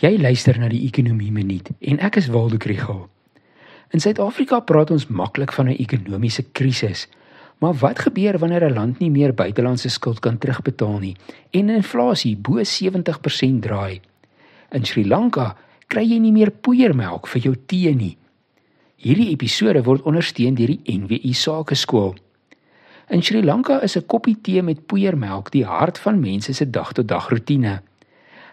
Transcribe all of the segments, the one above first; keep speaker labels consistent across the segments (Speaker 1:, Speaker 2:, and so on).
Speaker 1: Jy luister na die Ekonomie Minuut en ek is Waldo Krugel. In Suid-Afrika praat ons maklik van 'n ekonomiese krisis. Maar wat gebeur wanneer 'n land nie meer buitelandse skuld kan terugbetaal nie en inflasie bo 70% draai? In Sri Lanka kry jy nie meer poeiermelk vir jou tee nie. Hierdie episode word ondersteun deur die NWI Sakeskool. In Sri Lanka is 'n koppie tee met poeiermelk die hart van mense se dag-tot-dag rotine.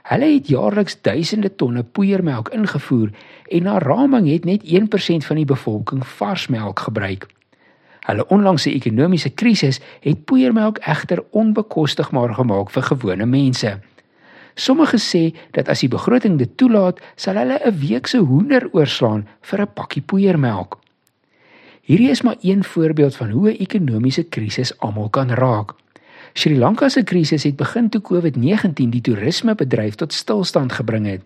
Speaker 1: Hulle het jaarliks duisende tonne poeiermelk ingevoer en na raming het net 1% van die bevolking vars melk gebruik. Hulle onlangse ekonomiese krisis het poeiermelk egter onbekostigbaar gemaak vir gewone mense. Sommige sê dat as die begroting dit toelaat, sal hulle 'n week se hoender oorslaan vir 'n pakkie poeiermelk. Hierdie is maar een voorbeeld van hoe 'n ekonomiese krisis almal kan raak. Sri Lanka se krisis het begin toe COVID-19 die toerismebedryf tot stilstand gebring het.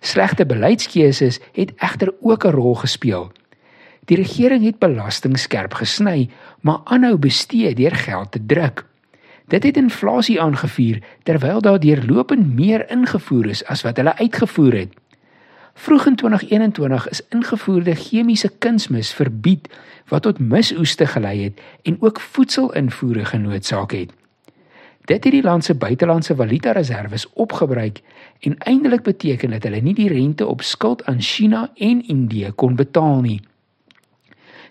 Speaker 1: Slegte beleidskeuses het egter ook 'n rol gespeel. Die regering het belasting skerp gesny, maar aanhou bestee deur geld te druk. Dit het inflasie aangevuur terwyl daar deurlopend meer ingevoer is as wat hulle uitgevoer het. Vroeg in 2021 is ingevoerde chemiese kunsmis verbied wat tot misoeste gelei het en ook voedselinvoere genootsaak het. Dit het die land se buitelandse valuta reserves opgebruik en eindelik beteken dat hulle nie die rente op skuld aan China en Indië kon betaal nie.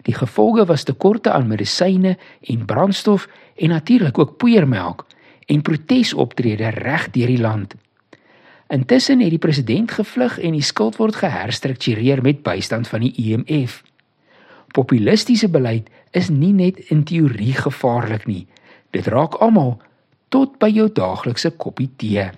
Speaker 1: Die gevolge was tekorte aan medisyne en brandstof en natuurlik ook poeiermelk en protesoptredes reg deur die land. Intussen het die president gevlug en die skuld word geherstruktureer met bystand van die IMF. Populistiese beleid is nie net in teorie gevaarlik nie. Dit raak almal tot by jou daaglikse koppie tee.